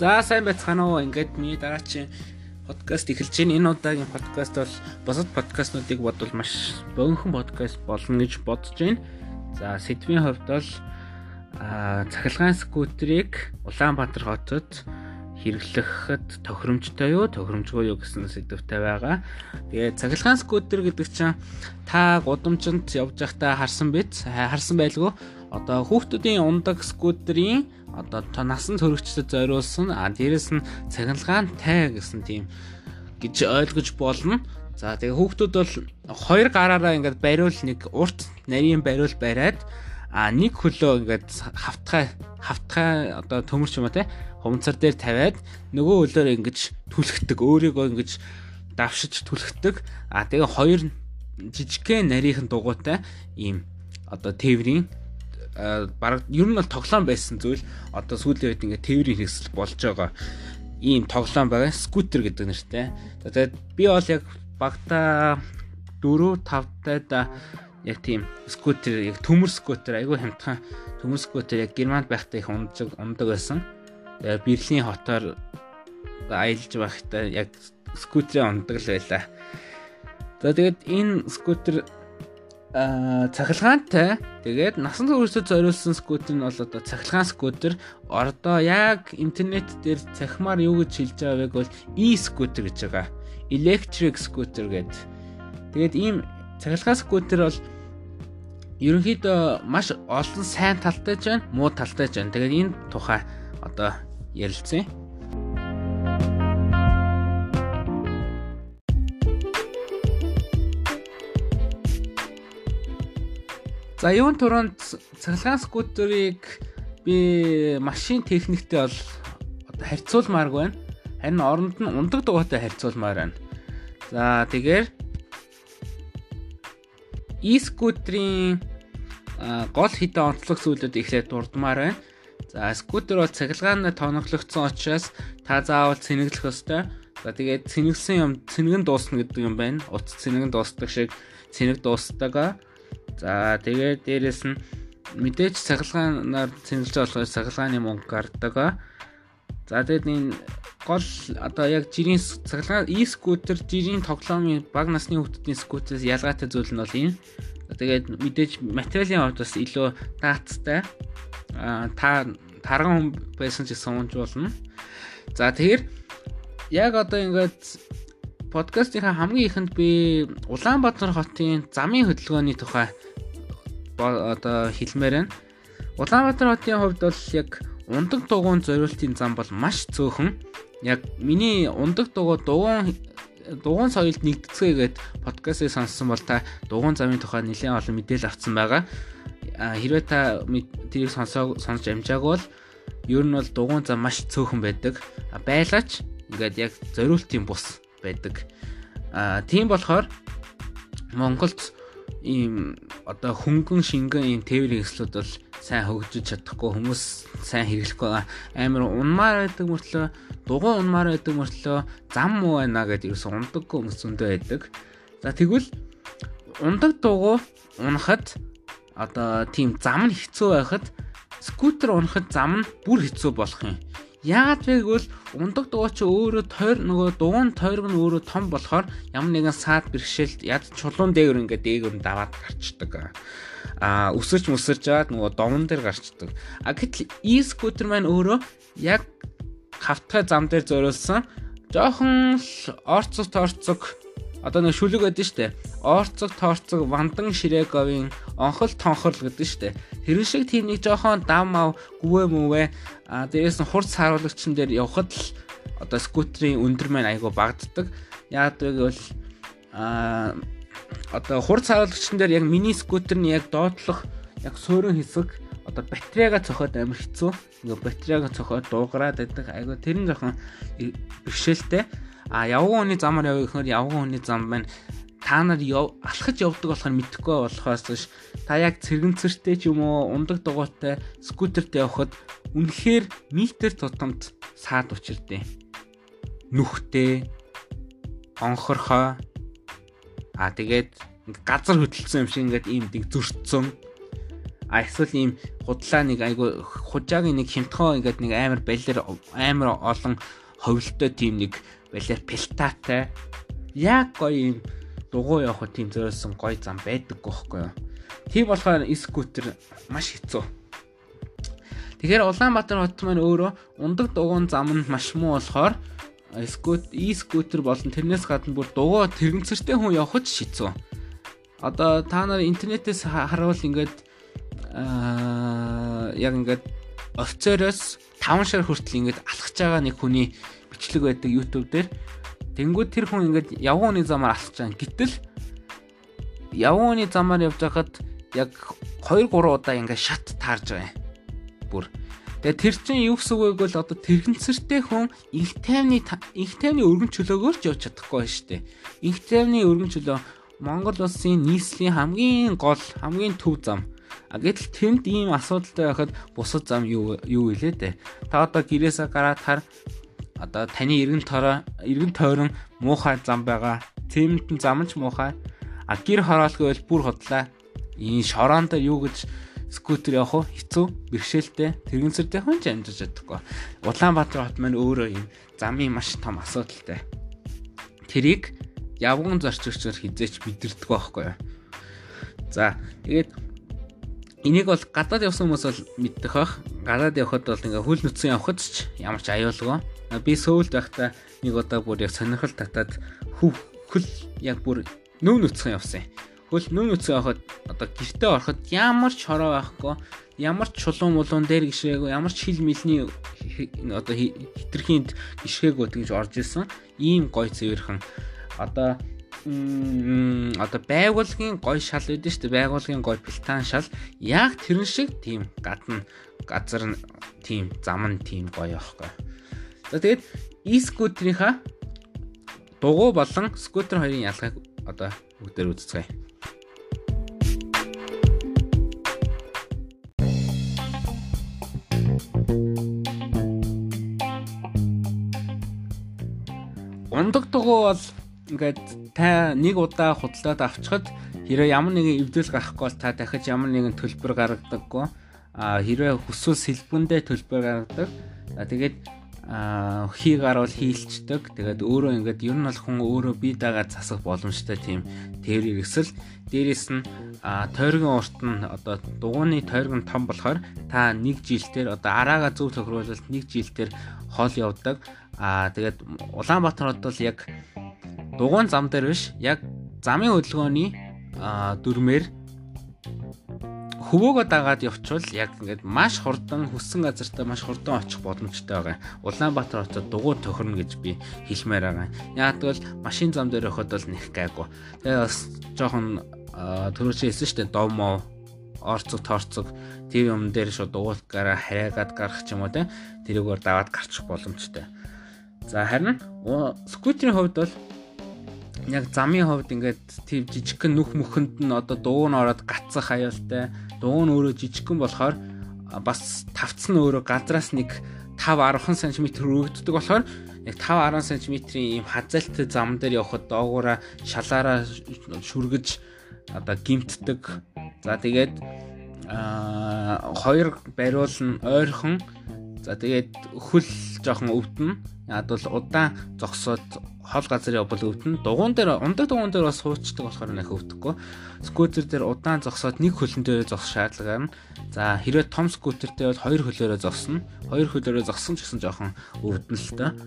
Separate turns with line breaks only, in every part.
За сайн байцгаана уу. Ингээд миний дараачийн подкаст эхэлж байна. Энэ удаагийн подкаст бол бусад подкастнуудыг бодвол маш богинохон подкаст болно гэж бодож байна. За сэдвийн хувьд бол цахилгаан скутерийг Улаанбаатар хотод хэрэглэхэд тохиромжтой юу, тохиромжгүй юу гэсэн сэдвтэй байгаа. Тэгээд цахилгаан скутер гэдэг чинь та гудамжинд явж байхдаа харсан биз? Харсан байлгүй. Одоо хүүхдүүдийн ундаг скутерийн одоо та насан туршигчдад зориулсан а дээрэс нь цахилгаантай гэсэн тийм гэж ойлгож болно. За тэгээ хүүхдүүд бол хоёр гараараа ингээд бариул нэг урт нарийн бариул бариад а нэг хөлөө ингээд хавтгай хавтгай одоо төмөрч юм а те хумцар дээр тавиад нөгөө хөлөөр ингэж түлхдэг өөрийгөө ингэж давшиж түлхдэг а тэгээ хоёр жижигхэн нарийнхэн дугуйтай ийм одоо тээврийн баг ер нь бол тоглоом байсан зүйл одоо сүүлийн үед ингээд тээврийн хэрэгсэл болж байгаа ийм тоглоом байгаа скутер гэдэг нэртэй. Тэгээд би бол яг багта 4 5 таад яг тийм скутер яг төмөр скутер айгүй хямдхан төмөр скутер яг германд байхдаа их ундаг ундаг байсан. Тэгээд Берлин хотоор аялж байхдаа яг скутерийн ундаг л байлаа. За тэгээд энэ скутер цахилгаантай тэгээд насан туршид зориулсан скутер нь бол одоо цахилгаан скутер ордоо яг интернет дээр цахимаар юу гэж хэлж байгааг бол e-скутер гэж байгаа. Electric scooter гэд. Тэгээд ийм цахилгаан скутер бол ерөнхийдөө маш олон сайн талтай ч байна, муу талтай ч байна. Тэгээд энэ тухай одоо ярилцъя. За юун туранд цахилгаан скутерийг би машин техниктэй бол одоо харьцуулмааргүй байна. Харин оронд нь ундаг дугуйтай харьцуулмаар байна. За тэгэхээр e-скутерийн гол хідэн онцлог зүйлүүд ихлээр дурдмаар байна. За скутер бол цахилгаанаар тоноглогдсон учраас та заавал цэнэглэх ёстой. За тэгээд цэнэглсэн юм цэнэгэн дуусна гэдэг юм байна. Утас цэнэгэн дуустдаг шиг цэнэг дуустдаг. За тэгээд дээрэс нь мэдээж цахилгаанаар цэнгэлж болохоор цахилгааны мөнгө гардаг. За тэгээд энэ гол одоо яг жирийн цахилгаан e-скутер жирийн тоглоомын баг насны хүүхдүүдийн скутерээс ялгаатай зүйл нь бол энэ. Тэгээд мэдээж материалын хувьд бас илүү даацтай. Аа та тарган хүн байсан ч гэсэн унж болно. За тэгэхээр яг одоо ингээд подкастынхаа хамгийн ихэнд би Улаанбаатар хотын замын хөдөлгөөний тухай одоо хэлмээр байна. Улаанбаатар хотын хувьд бол яг ундаг дугуйн зориултын зам бол маш цөөхөн. Яг миний ундаг дугуй дугуйн дугуйн соёлд нэгдэцгээгээд подкастыг сонссон бол та дугуйн замын тухай нэлээд олон мэдээлэл авсан байгаа. Хэрвээ та тэрийг сонсоо сонсож амжаагүй бол ер нь бол дугуйн зам маш цөөхөн байдаг. Байлаач ингээд яг зориултын бус байдаг. Аа тийм болохоор Монголд ийм одоо хөнгөн шингэн ийм тээврийн хэслүүд бол сайн хөгжиж чадахгүй хүмүүс сайн хэрэглэхгүй. Амар унмаар байдаг мөртлөө дугуй унмаар байдаг мөртлөө зам муу байна гэдэг ерөөс ундаггүй хүмүүс зөндөө байдаг. За тэгвэл ундаг дугуй унахад одоо тийм зам нь хэцүү байхад скутер унахад зам нь бүр хэцүү болох юм. Яагаад вэ гэвэл ундаг дугуй чи өөрөө тойр нөгөө дугуун тойрог нь өөрөө том болохоор ямар нэгэн саад бэрхшээлд яд чулуун дээр ингээд дээгүүр нь даваад гарчдаг. А өсөрч мөсөрж жаад нөгөө домон дээр гарчдаг. А гэтэл e-скутер маань өөрөө яг хавтгай зам дээр зориулсан жоохон орцог торцог одоо нэг шүлэг байдаг штэ. Орцог торцог вандан ширээговын онхол тонхорл гэдэг штэ. Тэр шиг тийм нэг жоохон дам ав гүвэ мүвэ а дээрээс нь хурц харуулагчн дээр явхад л одоо скутерийн өндөр маань айгу багддаг. Яагаад вэ гэвэл а одоо хурц харуулагчн дээр яг мини скутерний яг доотлох яг суурин хэсэг одоо батарейгаа цохоод амар хэцүү. Ингээ батарейгаа цохоод дуугараад байдаг. Айгу тэр нь жоохон бэрхшээлтэй. А явган хүний замаар явъя гэхээр явган хүний зам байна. Та нар алхаж явдаг болохоор мэдэхгүй болохоос биш та яг цэргэнцэртэй ч юм уу ундаг дугуйтай скутертэй явхад үнэхээр метр тутамд саад учирдээ. Нүхтэй онхорхоо а тэгээд газар хөдөлсөн юм шиг ингээд ийм дэг зөрчсөн А эсвэл ийм худлаа нэг айгу хужаагийн нэг хямдхан ингээд нэг амар балер амар олон ховлтой тийм нэг балер пилтатай яг гоё ийм дугуй явах тийм зөөлсөн гоё зам байдаг гоххой. Тийм болохоор скутер маш хэцүү. Тэгэхээр Улаанбаатар хот маань өөрөө ундаг дугуун зам нь маш муу болохоор скут e-скутер болон тэрнээс гадна бүр дугуй тэрэгцэртэй хүн явах ч хэцүү. Одоо та нар интернетээс харуул ингээд аа яг ингээд офицероос 5 шар хүртэл ингээд алхаж байгаа нэг хүний бичлэг байдаг YouTube дээр. Тэнгүүд тэр хүн ингээд явган хүний замаар алхаж байгаа. Гэтэл явган хүний замаар явж байхад яг 2 3 удаа ингээд шат таарж байгаа юм. Бүр Тэгээ тэр чинь юу гэсэн үг гэвэл одоо тэрэгцэртэй хүн их тайвны их тайвны өргөн чөлөөгөөр ч явж чадахгүй шүү дээ. Их тайвны өргөн чөлөө Монгол улсын нийслэлийн хамгийн гол хамгийн төв зам. А гэтэл тэнд ийм асуудалтай байхад бусад зам юу юу вэ дээ. Та одоо гэрээсээ гараад хар одоо таны эргэн тороо эргэн тойрон муухай зам байгаа. Тэмтэн зам ч муухай. А гэр хороолгүй бол бүр хотлаа. Энэ шороон дээр юу гэж скутер явах хэцүү, бэрхшээлтэй, тэрэгцэртэй хүн ч амжиж чадахгүй. Улаанбаатар хот маань өөрөө юм замын маш том асуудалтай. Тэрийг явган зорчигчор хизээч мэдэрдэг байхгүй юу. За, тэгээд Энийг бол гадаад явсан хүмүүс бол мэддэх бах. Гадаад явхад бол ингээ хөл нүцэн явхад ч ямар ч аюулгүй. Би Сөүлд байхдаа нэг удаа бүр яг сонирхол татаад хөв хөл яг бүр нүв нүцэн явсан. Хөл нүв нүцэн явхад одоо гэртээ ороход ямар ч хороо байхгүй, ямар ч чулуун мулуун дээр гişрээгүй, ямар ч хил мэлний одоо хитрхийнд гişрээгүй тэгж орж исэн. Ийм гой цэвэрхэн одоо одоо байгуулгын гой шал байдаг шүү дээ. Байгуулгын гой пилтан шал яг тэрэн шиг тийм гадна газар тийм зам нь тийм гоё байхгүй. За тэгээд e-скутерийнхаа дугуй болон скутер хоёрын ялгааг одоо бүгдээр үзцгээе. ундаг дугуй бол ингээд та нэг удаа худалдаад авчихад хэрэг ямар нэгэн эвдэл гарахгүй бол та дахиж ямар нэгэн төлбөр гаргадаггүй. А хэрэг хүсвэл сэлбэндээ төлбөр гаргадаг. За тэгээд хий гарвал хийлчдэг. Тэгээд өөрөө ингээд ер нь бол хүн өөрөө бие дагаад засах боломжтой тийм тэр эргэсэл дээрэс нь тойргийн урт нь одоо дугууны тойрог нь том болохоор та нэг жилдээр одоо араага зөв тохируулалт нэг жилдээр хол явдаг. Аа тэгээд Улаанбаатар хот бол яг дугуун зам дээр биш яг замын хөдөлгөөний дүрмээр хөвөөгөө дагаад явчвал яг ингээд маш хурдан хүссэн газартаа маш хурдан очих боломжтой байгаа. Улаанбаатар хотод дугуй тохирно гэж би хэлмээр байгаа. Яг тэгвэл машин зам дээр явахад бол нэх гайгүй. Тэгээ бас жоохон төрөөч хэлсэн шүү дээ домоо орцог торцог тэр юм дээр шууд уулгаараа хараагаад гарах ч юм уу те тэрүүгээр даваад гарчих боломжтой. За харин скутерийн хувьд бол яг замын хувьд ингээд тийм жижигхэн нүх мөхөнд нь одоо дуун ороод гацсах аюултай. Дуун өөрөө жижигхэн болохоор бас тавцсан өөрөө газраас нэг 5 10 см өргөддөг болохоор яг 5 10 см-ийн ийм хазаалтай зам дээр явхад доогуура шалаараа шүргэж одоо гимтдэг. За тэгээд аа хоёр бариул нь ойрхон За тэгээд хөл жоохон өвдөн. Яг бол удаан зогсоод хол газар явбал өвдөн. Дугуун дээр ундаг дугуун дээр бас хуучдаг болохоор нэх өвдөхгүй. Скутер дээр удаан зогсоод нэг хөлн дээр зогсох шаардлага байна. За хэрвээ том скутертэй бол хоёр хөлөөрөө зогсно. Хоёр хөлөөрөө зогсон ч гэсэн жоохон өвдөн л та.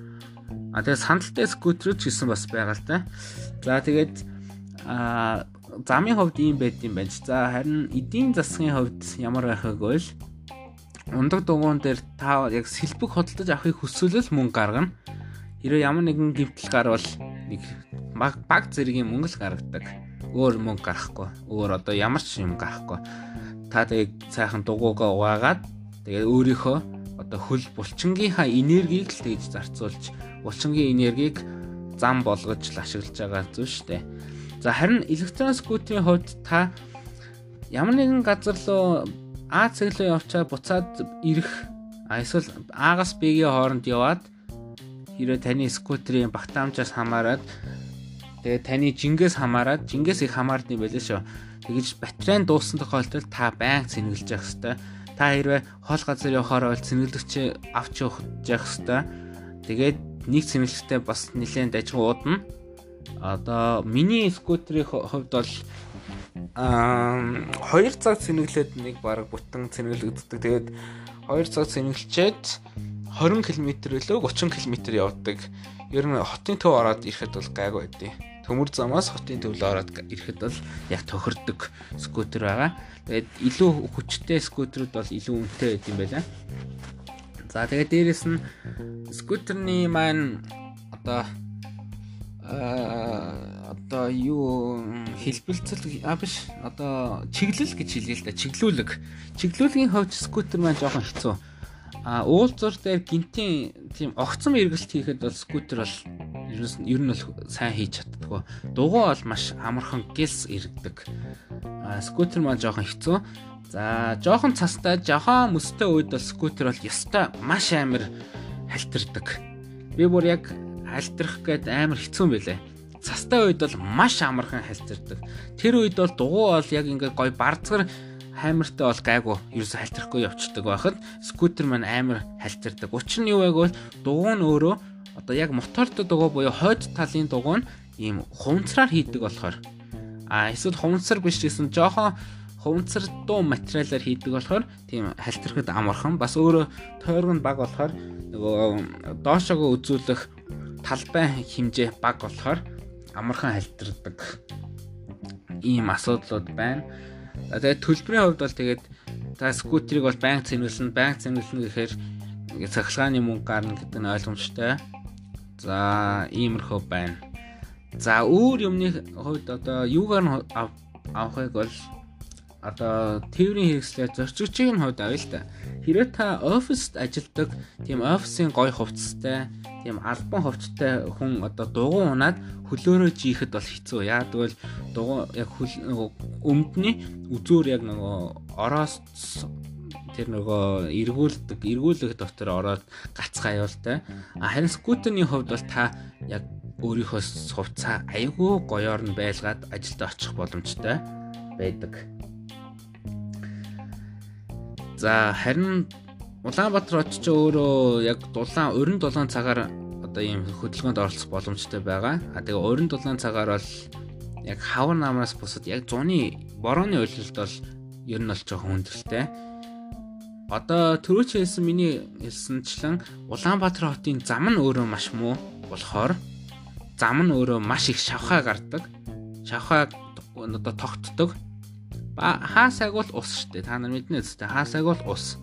А тэгээд сандалтай скутер ч гэсэн бас байгаа л та. За тэгээд а замын хувьд ийм байд юм байна. За харин эдийн засгийн хувьд ямар байх вэ гэвэл ундаг дугуун дээр та яг сэлбэг хөдөлж авахыг хүсвэл мөнгө гаргана. Хэрэв ямар нэгэн гимтэл гарвал нэг баг зэргийн мөнгө л гаргадаг. Өөр мөнгө гарахгүй. Өөр одоо ямар ч юм гарахгүй. Та тэгээд сайхан дугуугаа угаагаад тэгээд өөрийнхөө одоо хөл булчингийнхаа энергийг л тэгж зарцуулж булчингийн энергийг зам болгож ашиглаж байгаа зүйл шүү дээ. За харин электрон скутерийн хувьд та ямар нэгэн газар руу А цэглөө явчаа буцаад ирэх эсвэл А-гаас Б-гийн хооронд яваад хэрэг таны скутерийн багтаамжаас хамаарат тэгээ таны жингээс хамаарат жингээс их хамаард юм байлээ шүү. Тэгэж батарей дууссан тохиолдолд та байнга цэнгэлж явах хэрэгтэй. Та хэрвээ хоол газар явахаар бол цэнгэлэгч авч явах хэрэгтэй. Тэгээд нэг цэнгэлэгчтэй бас нэлээд дажгүй уудна. Одоо миний скутерийн хувьд бол аа 2 цаг цэнэглээд нэг баг бүтэн цэнэглэгддэг. Тэгээд 2 цаг цэнэглчээд 20 км өлөө 30 км явдаг. Ер нь хотын төв ороод ирэхэд бол гайгүй байдیں۔ Төмөр замаас хотын төвлөө ороод ирэхэд бол яг тохирдог скутер байгаа. Тэгээд илүү хүчтэй скутерүүд бол илүү үнэтэй байд юм байна. За тэгээд дээрэс нь скутерны маань одоо одоо юу хэлбэлцэл а биш одоо чиглэл гэж хэлээ л да чиглүүлэг. Чиглүүлгийн хувьд скутер маань жоохон хэцүү. А уулзуур дээр гинтийн тийм огцом эргэлт хийхэд бол скутер бол ер нь бол сайн хийж чаддаггүй дугуй бол маш амархан гэлс иргэдэг. А скутер маань жоохон хэцүү. За жоохон цастай жоохон мөстэй үед бол скутер бол ёстой маш амар халтирдаг би бүр яг хальтрах гээд амар хэцүү юм байлээ. Цастай үед бол маш амархан хальтирдаг. Тэр үед бол дугуй бол яг ингээ гой барцгар хаймартай бол гайгүй ерөөсө хальтрахгүй явцдаг байхад скутер маань амар хальтирдаг. Учир нь юу байг бол дугуй нь өөрөө одоо яг мотортой дугуй буюу хойд талын дугуй нь ийм хувцраар хийдэг болохоор а эсвэл хувцар биш гэсэн жоохон хувцар дуу материалаар хийдэг болохоор тийм хальтрахад амархан бас өөрөө тойрог нь баг болохоор нөгөө доошогоо үзүүлэх талбай хэмжээ баг болохоор амархан хальтардаг ийм асуудлууд байна. За тэгээд төлбөрийн хувьд бол тэгээд та скутерийг бол банк цэнгэлсэн, банк цэнгэлсэн гэхээр цахилгааны мөнгө гарна гэдэг нь ойлгомжтой. За иймэрхүү байна. За өөр юмны хувьд одоо юугаар авахыг бол одоо тээврийн хэрэгслээ зорчигчийн хувьд авъя л та. Хэрвээ та оффист ажилладаг тийм офисын гой хувцастай, тийм албан хувцастай хүн одоо дугуй унаад хөлөөрөө жийхэд бол хэцүү. Яа тэгвэл дугуй яг хөл өмдний үзүүр яг нөгөө ороос тэр нөгөө эргүүлдэг эргүүлэх дотор ороод гацхаа аюултай. Харин скутерний хувьд бол та яг өөрийнхөө хувцаа айгүй гоёор нь байлгаад ажилд очих боломжтой байдаг. За харин Улаанбаатар хотч өөрөө яг дулаан урин дулаан цагаар одоо ийм хөдөлгөөнд оролцох боломжтой байгаа. А тэгээ урин дулаан цагаар бол яг хавар намраас бусад яг зуны борооны уйлалт бол ер нь бол жоохон хүндрэлтэй. Одоо түрүүч хэлсэн миний хэлсэнчлэн Улаанбаатар хотын зам нь өөрөө маш муу болохоор зам нь өөрөө маш их шавхаа гардаг. Шавхаа одоо тогтдог. Ба хаасайг бол ус штэ. Та нар мэднэ үстэй. Хаасайг бол ус.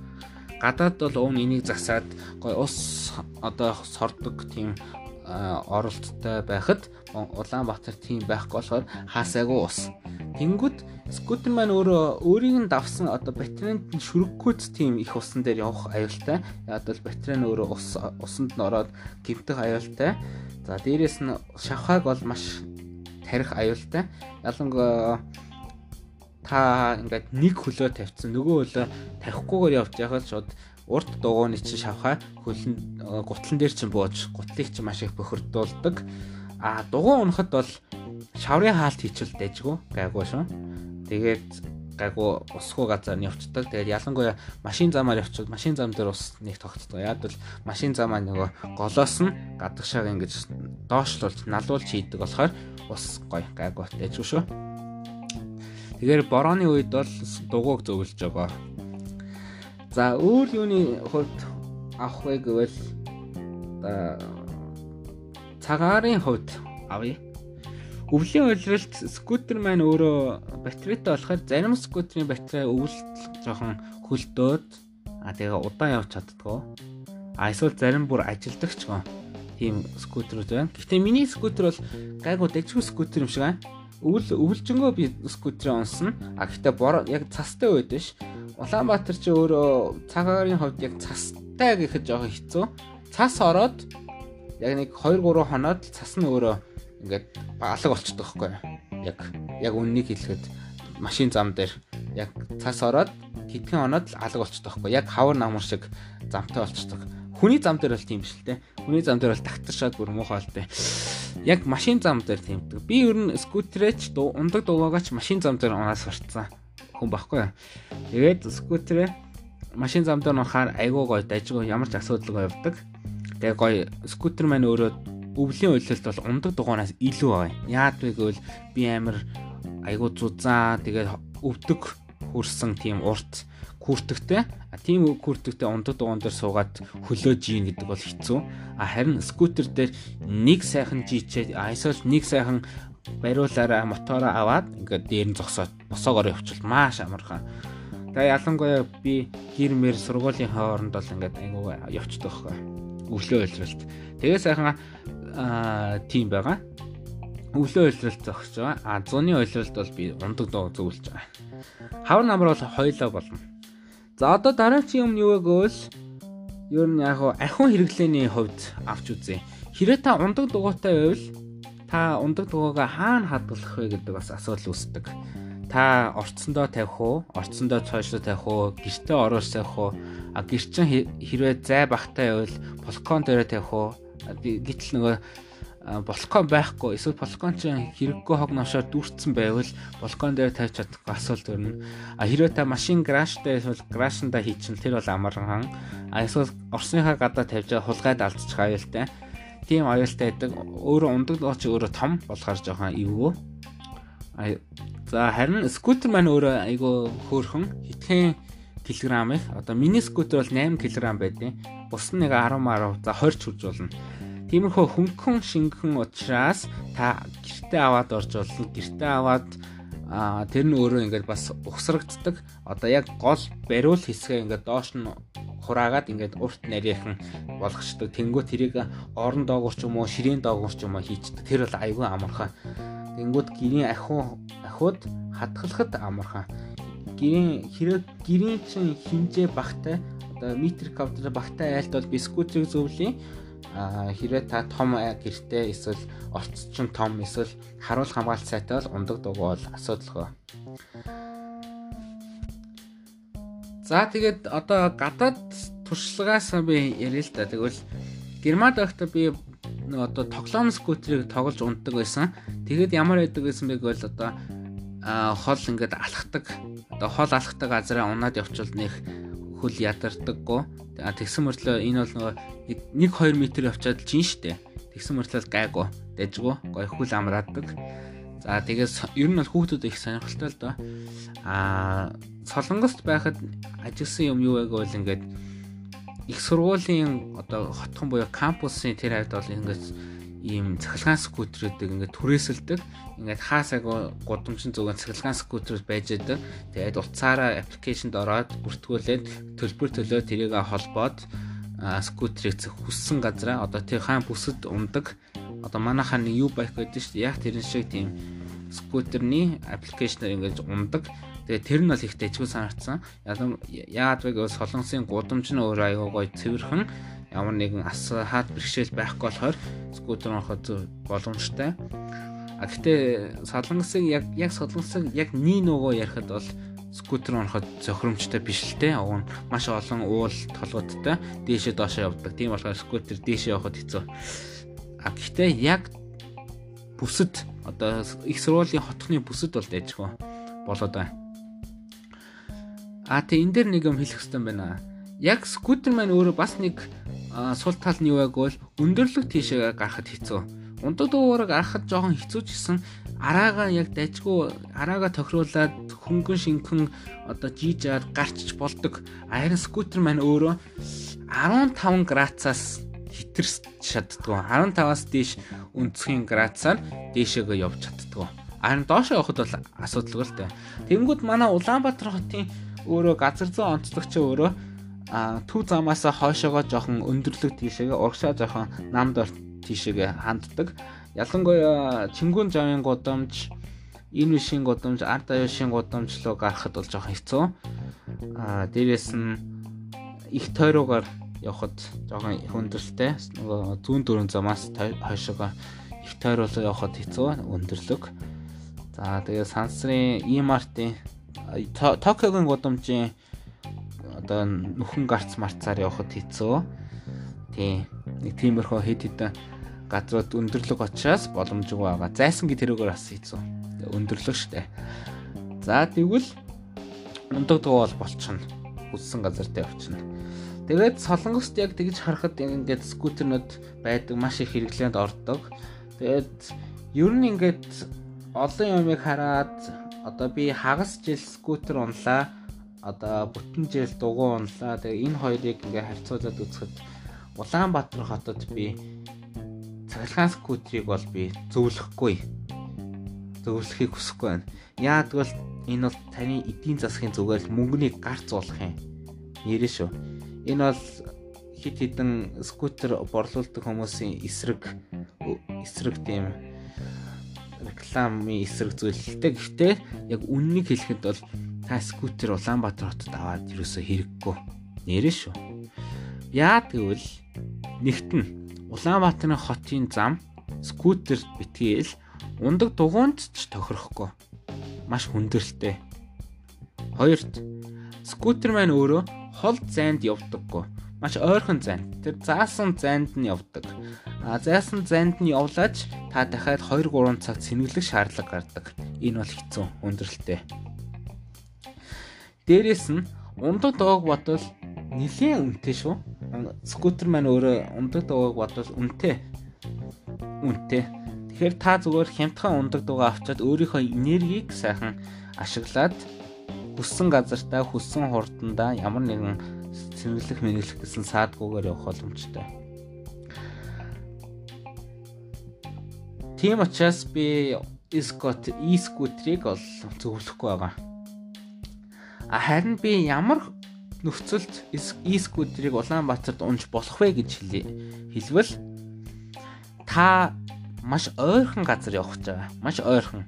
Гадаад бол уун энийг засаад гой ус одоо сордог тийм оролттой байхад Улаанбаатар тийм байхгүй болохоор хаасайгүй ус. Тэнгүүд скутер маань өөрөө өөрийг нь давсан одоо батаренд шүрэггүйц тийм их усан дээр явах аюултай. Яг бол батарей нь өөрөө ус усанд нь ороод гимтэх аюултай. За дээрэс нь шавхааг бол маш тарих аюултай. Ялангуяа та ингээд нэг хөлөө тавьчихсан нөгөө хөлөө тавихгүйгээр явж байхад шууд урд дугууны чинь шавхаа хөлн гутлан дээр чинь бууж гутлыг чинь маш их бохирдуулдаг. А дугуй унахад бол шаврын хаалт хийчихвэл дэжгүй гайгүй шүү. Тэгээд гайгүй усгүй газар нь явцдаг. Тэгээд ялангуяа машин замаар явчихвал машин зам дээр ус нэг тогтдог. Яг бол машин замаа нөгөө голоос нь гадагшааг ингэж доошлуулж налуулж хийдэг болохоор ус гой гайгүй дэжгүй шүү. Тэгэхээр борооны үед бол дугуйг зөвлөж байгаа. За өөр юуны хувьд авах вэ гэвэл цагаарын хувьд авъя. Өвлийн уйлралт скутер маань өөрөө батарейтай болохоор зарим скутерийн батарей өвөлт жоохон хөлдөөд а тэгээ удаан явж чаддгаа. А эсвэл зарим бүр ажилдаг ч гоо. Тийм скутерүүд байна. Гэхдээ миний скутер бол гайгүй дэжгүй скутер юм шиг аа өвөл өвөлжөнгөө би скутерээ унсна. А гэхдээ бор яг цастай үед биш. Улаанбаатар чи өөрөө цагаарын хувьд яг цастай гэхэд жоохон хэцүү. Цас ороод яг нэг 2 3 хоноод цас нь өөрөө ингээд алга болчихдог байхгүй яг яг үннийг хэлэхэд машин зам дээр яг цас ороод хэдхэн хоноод алга болчихдог байхгүй яг хавар намар шиг замтай болчихдог хүний зам дээр бол тийм л те. Хүний зам дээр бол тагтаршаад бүр муухай те. Яг машин зам дээр тиймдэг. Би ер нь скутерээч ундаг дугаагаач машин зам дээр унаас сурцсан хүн баггүй. Тэгээд скутерээ машин зам дээр нухаар айгуу гоё дажгүй ямар ч асуудалгүй явдаг. Тэгээ гоё скутер маань өөрөө өвлийн уйлалт бол ундаг дугаараас илүү байгаа. Яад вэ гэвэл би амар айгуу зузаа тэгээд өвдөг хүрсэн тийм урт күртэгтэй тийм күртэгтэй ундаг дугаан дээр суугаад хөлөөж ийн гэдэг бол хэцүү. А харин скутер дээр нэг сайхан жичээд айсол нэг сайхан бариулаараа мотороо аваад ингээд дээр нь зогсоод босоогоор явчихвал маш амархан. Тэгээ ялангуяа би гэр мэр сургуулийн хооронд бол ингээд айгуу явчихдаг байхгүй. Өглөө ойлролт. Тэгээ сайхан аа тийм байгаа. Өглөө ойлролт зогсож байгаа. А зуны ойлролт бол би ундаг дуу зөвлөж байгаа. Хавар намар бол хоёлоо болно. За одоо дараагийн юм юу вэ гэвэл ер нь яг ахиун хэрэглээний хувьд авч үзье. Хэрэг та ундаг дугуйтай байвал та ундаг дугуйгаа хаана хадгалах вэ гэдэг бас асуудал үүсдэг. Та орцсондоо тавих уу? Орцсондоо цойшлоо тавих уу? Гэртээ оруулж тавих уу? А гэрчин хэрвээ зай багтай байвал балкон дээр тавих уу? Гэтэл нөгөө балкон байхгүй эсвэл балкон чинь хэрэггүй хог новшоор дүүрсэн байвал балкон дээр тавьж чадахгүй асуулт өрнө. А хэрвээ та машин гаражтай эсвэл гаражнда хийчихвэл тэр бол амархан. А эсвэл орсныхаа гадаа тавьж хулгайд алдчих аюултай. Тийм аюултай байдаг. Өөрөө ундаг дооч өөрөө том болохоор жоохон эвгүй. За харин скутер маань өөрөө айгүй хөөрхөн хитгэн килограмм их. Одоо миний скутер бол 8 кг байдیں۔ Бус нь нэг 10 10 за 20 ч хүрж болно. Тиймэрхүү хөнгөн шингэн учраас та гэртээ аваад орж болно. Гэртээ аваад а тэр нь өөрөө ингээд бас ухсрагддаг. Одоо яг гол бариул хэсгээ ингээд доош нь хураагаад ингээд урт нарийнхан болгочдөг. Тэнгүү тэрийг орон доогуур ч юм уу, ширээн доогуур ч юм уу хийчдэг. Тэр бол айгүй амархан. Тэнгүүд гэрийн ахиу ахиуд хатгалахад амархан. Гэрийн хэрэг гэрийн чин хинжээ багтай одоо метр квадрат багтай айлт бол бискутрийг зөвлөе хэрвээ та том гэртээ эсвэл орцчин том эсвэл харуул хамгаалт сайтай бол ундаг дугуй бол асуудалгүй. За тэгээд одоо гадаад туршлагаас би ярил л да. Тэгвэл Германд байхдаа би одоо тоглоом скутерийг тоглож унтдаг байсан. Тэгээд ямар байдаг гэсэн бэ гэвэл одоо хол ингээд алхдаг. Одоо хол алхдаг газараа унаад явчихвал нэх хөл ядардаггүй. Тэгсэн мөртлөө энэ бол нөгөө 1 2 м явчаад жин штэ. Тэгсэн мөртлөө гайгүй, дайжгүй, гой хөл амраадаг. За тэгээс ер нь бол хүүхдүүд их сонирхолтой л доо. Аа солонгост байхад ажилласан юм юу вэ гэвэл ингээд их сургуулийн одоо хотхон буюу кампусын тэр хавьд бол ингээд ийм цахилгаан скутерүүдийг ингээд түрээсэлдэг. Ингээд хаасаг гудамжин зүгэн цахилгаан скутерүүд байж байдаг. Тэгээд утсаараа аппликейшнд ороод бүртгүүлээд төлбөр төлөө тэрийг холбоод скутерийг хүссэн газараа одоо тэр хаан бүсэд ундаг. Одоо манайхаа нэг юу байх гэдэг чинь яг тэрэн шиг тийм скутерний аппликейшнээр ингээд ундаг. Тэгээ тэр нь бол их дэжгүй санагдсан. Яагаад вэ гэвэл солонгосын гудамж нь өөр аягаа гоё цэвэрхэн ямар нэгэн асхаад бэрхшээл байхгүй болохоор скутер ороход боломжтой. А гэтээ солонгосыг яг яг солонгосыг яг нී нөгөө ярихад бол скутер ороход зохиромжтой биш л те. Уг нь маш олон уул толгодтой дээшээ доошоо явдаг. Тийм болохоор скутер дээшээ явахд хэцүү. А гэтээ яг бүсэд одоо их сургуулийн хотхны бүсэд бол дайжгүй болоод байна. А тэ энэ дэр нэг юм хэлэх хэрэгтэй байна. Яг скутер маань өөрөө бас нэг сул тал нь юу вэ гэвэл өндөрлөг тийшээ гарахад хэцүү. Ундаг дуугараа гарахад жоохон хэцүү ч гэсэн араага яг дайжгүй араага тохируулаад хөнгөн шинхэн одоо жижаад гарчч болдог. Харин скутер маань өөрөө 15 градусаас хитэрч чаддгүй. 15-аас дээш өнцгийн градусаар дээшээгээ явж чаддгүй. Харин доошоо явахд бол асуудалгүй л дээ. Тэнгүүд манай Улаанбаатар хотын өөрөө газар зүйн онцлогч өөрөө төв замаас хойшоогоо жоохон өндөрлөг тийшээгээ урагшаа жоохон намд орт тийшээгээ ханддаг. Ялангуяа Чингүн жавын гудамж, энэ вишийн гудамж, ард аюушийн гудамж руу гарахад бол жоохон хэцүү. А дээрэс нь их тойруугаар явхад жоохон хүндрэлтэй. Нөгөө зүүн дөрөв замаас хойшоогоо их тойруулаа явхад хэцүү өндөрлөг. За тэгээ сансрын E-Mart-ийн Токиогийн гудамжийн одоо нүхэн гарц марцаар явхад хэцүү. Тийм. Нэг тиймэрхүү хэд хэдэн газрууд өндөрлөг очиас боломжгүй байгаа. Зайсангийн тэрүүгээр бас хийцэн. Өндөрлөг штэ. За тэгвэл ундаг дуу бол болчихно. Хүссэн газар дээр явчихна. Тэгээд солонгост яг тэгж харахад ингээд скутернууд байдаг маш их хэрэглээнд ордог. Тэгээд ер нь ингээд олон юмыг хараад одоо би хагас жил скутер унлаа. Одоо бүтэн жил дугуй унлаа. Тэгээ энэ хоёрыг ингээ харьцуулаад үзэхэд Улаанбаатар хотод би цахилгаан скутерийг бол би зөвлөхгүй. Зөвлөхийг хүсэхгүй байна. Яагтвэл энэ бол таны эдийн засгийн зүгээр мөнгөний гарц болох юм. Нэрээ шүү. Энэ бол хит хитэн скутер борлуулдаг хүмүүсийн эсрэг эсрэг тийм рекламын эсрэг зүйлтэй. Гэхдээ яг үннийг хэлэхэд бол та скутер Улаанбаатар хотод аваад ерөөсөө хэрэггүй. Нэрээ шүү. Яа гэвэл нэгтэн Улаанбаатарын хотын зам скутер битгээл ундаг дугуйнд ч тохирохгүй. Маш хүндрэлтэй. Хоёрт скутер маань өөрөө хол зайд явдаггүй. Маш ойрхон зайд. Тэр заасан зайд нь явдаг. А заасан зайд нь явлаач та дахиад 2 3 цаг сэнгэлэх шаардлага гардаг. Энэ бол хэцүү хүндрэлтэй. Дээрээс нь ундаг доог бодвол нэлээд үнэтэй шүү. Скутер маань өөрөө ундаг доог бодвол үнэтэй. Үнэтэй. Тэгэхээр та зүгээр хямдхан ундаг дуугаа авчаад өөрийнхөө энергийг сайхан ашиглаад хүссэн газартаа хүссэн хурдандаа ямар нэгэн сэргэлэх мэрэглэх гэсэн саадгүйгээр явах боломжтой. Тийм учраас би e-scooter e-scooter-ыг бол зөвлөхгүй байгаа. Харин би ямар нөхцөлд e-scooter-ыг Улаанбаатарт унж болох вэ гэж хэлвэл та маш ойрхон газар явах гэж байгаа. Маш ойрхон.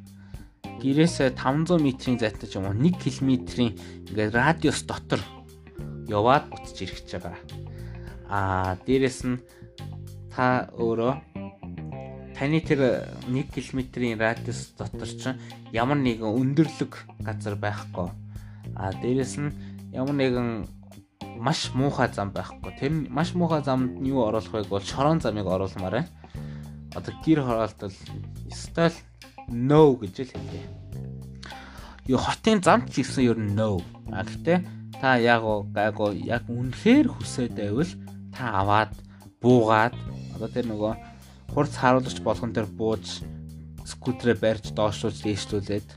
Гэрээсээ 500 м-ийн зайтай ч юм уу 1 км-ийн ингээд радиус дотор яваад буцаж ирэх гэж байгаа. Аа дээрэс нь та өөрөө таны тэр 1 км-ийн радиус дотор чинь ямар нэгэн өндөрлөг газар байхгүй. А дээрэс нь ямар нэгэн маш муухай зам байхгүй. Тэр маш муухай замд нь юу оруулах вэ бол шорон замыг оруулмаар байна. Одоо гэр хороолтол стал no гэж л хэлээ. Юу хотын замд ч гэсэн ер нь no. А гэхдээ та яг гайгүй яг үнэхээр хүсээд байвал та аваад буугаад одоо тэр нөгөө хурц харуулгач болгон дээр бууж скутерээ барьж доошлуулж дээшлүүлээд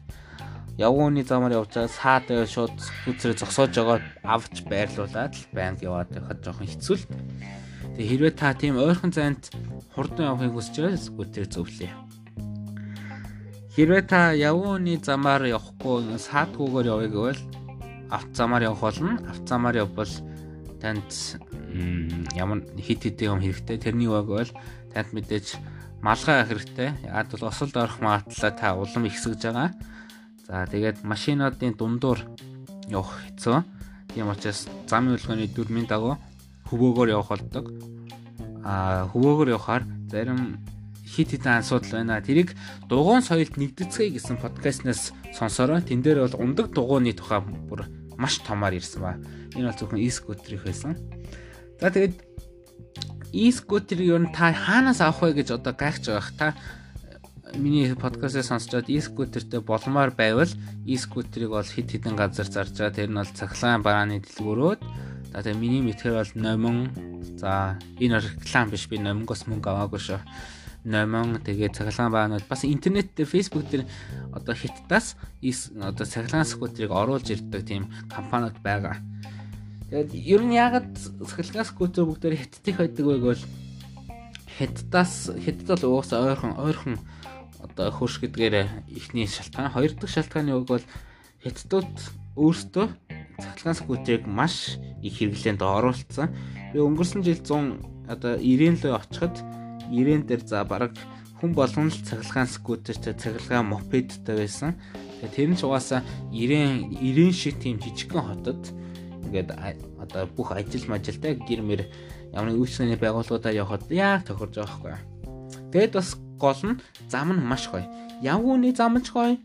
явгууны замаар явж байгаа саад шууд скутерээ зогсоож байгаа авч байрлуулад л банк яваад байхад жоохон хэцүү л. Тэгээ хэрвээ та тийм ойрхон зайд хурдан явахыг хүсэж байгаа скутерээ зөвлөе. Хэрвээ та явгууны замаар явахгүй саадгүйгээр явъя гэвэл авто замаар явах болно. Авто замаар явбал танд ямар хит хит юм хэрэгтэй. Тэрний үг бол танд мэдээж малгай хэрэгтэй. Яад бол осолд орох магадлалаа та улам ихсэж байгаа. За тэгээд машинуудын дундуур явах хэцүү. Тийм учраас замын хөдөлгөөний дүрмийн дагуу хөвөөгөөр явах болдог. Аа хөвөөгөөр явахаар зарим хит хитэн асуудал байна. Тэрийг дугуун соёлд нэгдэцгээе гэсэн подкастнаас сонсороо. Тэн дээр бол ундаг дугууны тухай бүр маш томоор ирсэн ба. Энэ бол зөвхөн e-scooter-ийн байсан. За тэгээд e-scooter юу н та хаанаас авах вэ гэж одоо гайхаж байгаа. Та миний подкастыг сонсчод e-scooterтэй болмоор байвал e-scooter-ыг бол хит хитэн газар зарж байгаа. Тэр нь бол цахилгаан барааны дэлгүүрүүд. За тэгээ миний мэдхээр бол номон за энэ реклам биш би номонгоос мөнгө аваагүй шүү. Номон тэгээ цахилгаан баанууд бас интернет дээр фейсбુક дээр одоо хиттаас одоо цахилгаан скутерыг оруулж ирдэг тийм компаниуд байгаа. Тэгээд ер нь ягаад сахилгаас скутер бүгдээр хятадх байдаг вэ гэвэл хятадаас хятад бол угаасаа ойрхон ойрхон одоо хөрш гэдгээр ихний шалтгаан. Хоёр дахь шалтгааны үг бол хятадууд өөрсдөө цахилгаан скутерийг маш их хэрэглээнд оруулсан. Би өнгөрсөн жил 100 одоо 90 лөө очиход 90 дээр за бараг хүн болгон л цахилгаан скутертэй цахилгаан мопедтэй байсан. Тэгээ тэр нь ч угаасаа 90 90 шиг тийм жижигхэн хотод ингээд одоо бүх ажил мажилтай гэр мэр ямар нэг үйлчлэгээний байгууллагуудаа явхад яг тохирж байгаа байхгүй. Тэгэд бас гол нь зам нь маш гоё. Явгууны зам ч гоё.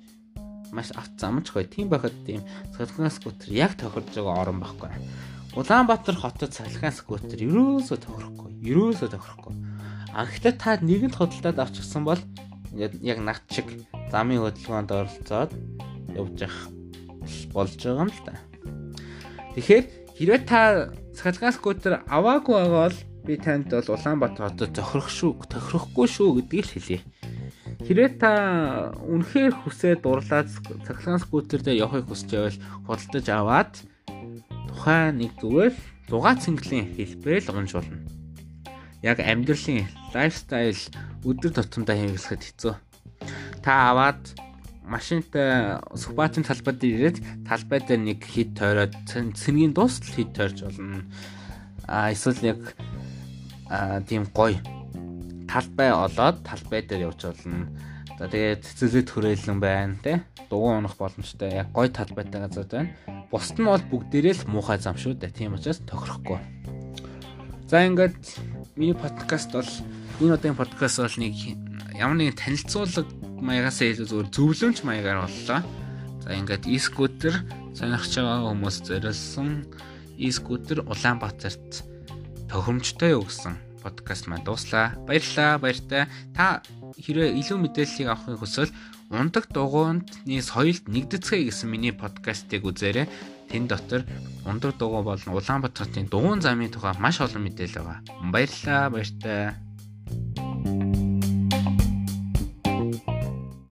Маш авт зам ч гоё. Тийм байхад тийм сэлгэн скутер яг тохирж байгаа орон байхгүй. Улаанбаатар хотод цахилгаан скутер ерөөсөө тохирохгүй. Ерөөсөө тохирохгүй. Анхтай та нэгэнт худалдаад авчихсан бол яг над шиг замын хөдөлгөөнд оролцоод явж явах болж байгаа юм л да. Тэгэхээр хэрвээ та цахилгаан скутер аваагүй байгаа бол би танд бол Улаанбаатар хотод тохирох шүү, тохирохгүй шүү гэдгийг л хэлье. Хэрвээ та үнэхээр хүсээд дурлаад цахилгаан скутер дээр явахыг хүсэж байвал худалдаж аваад тухайн нэг зүгээр дугаа цэнгэлийн хэлбэрээр л уншуулна. Яг амьдралын лайфстайл өдөр тутамдаа хэрэглэхэд хэцүү. Та аваад машинтай супатын талбай дээр ирээд талбай дээр нэг хит тойроод цэнгийн дуустал хит тойрч болно. А эсвэл яг тийм гоё талбай олоод талбай дээр явж болно. За тэгээд цэцэлэд хүрээлэн байна тий. Дугуй унах боломжтой яг гоё талбайтай газар байна. Бусд нь бол бүгдээрээ л муухай зам шүү дээ. Тийм учраас тохирохгүй. За ингээд миний подкаст бол энэ удаагийн подкаст бол нэг ямар нэгэн танилцуулга маягаас илүү зүгээр зөвлөмж маягаар боллоо. За ингээд e-scooter сонирхож байгаа хүмүүс зориулсан e-scooter Улаанбаатарт тохиромжтой юу гэсэн подкаст маань дууслаа. Баярлалаа. Баяртай. Та хэрвээ илүү мэдээллийг авахыг хүсвэл ундаг дугуйны соёлд нэгдэцгээе гэсэн миний подкастыг үзээрэй. Тэн дотор ундаг дугуй болон Улаанбаатарын дугуйн замын тухай маш олон мэдээлэл байгаа. Баярлалаа. Баяртай.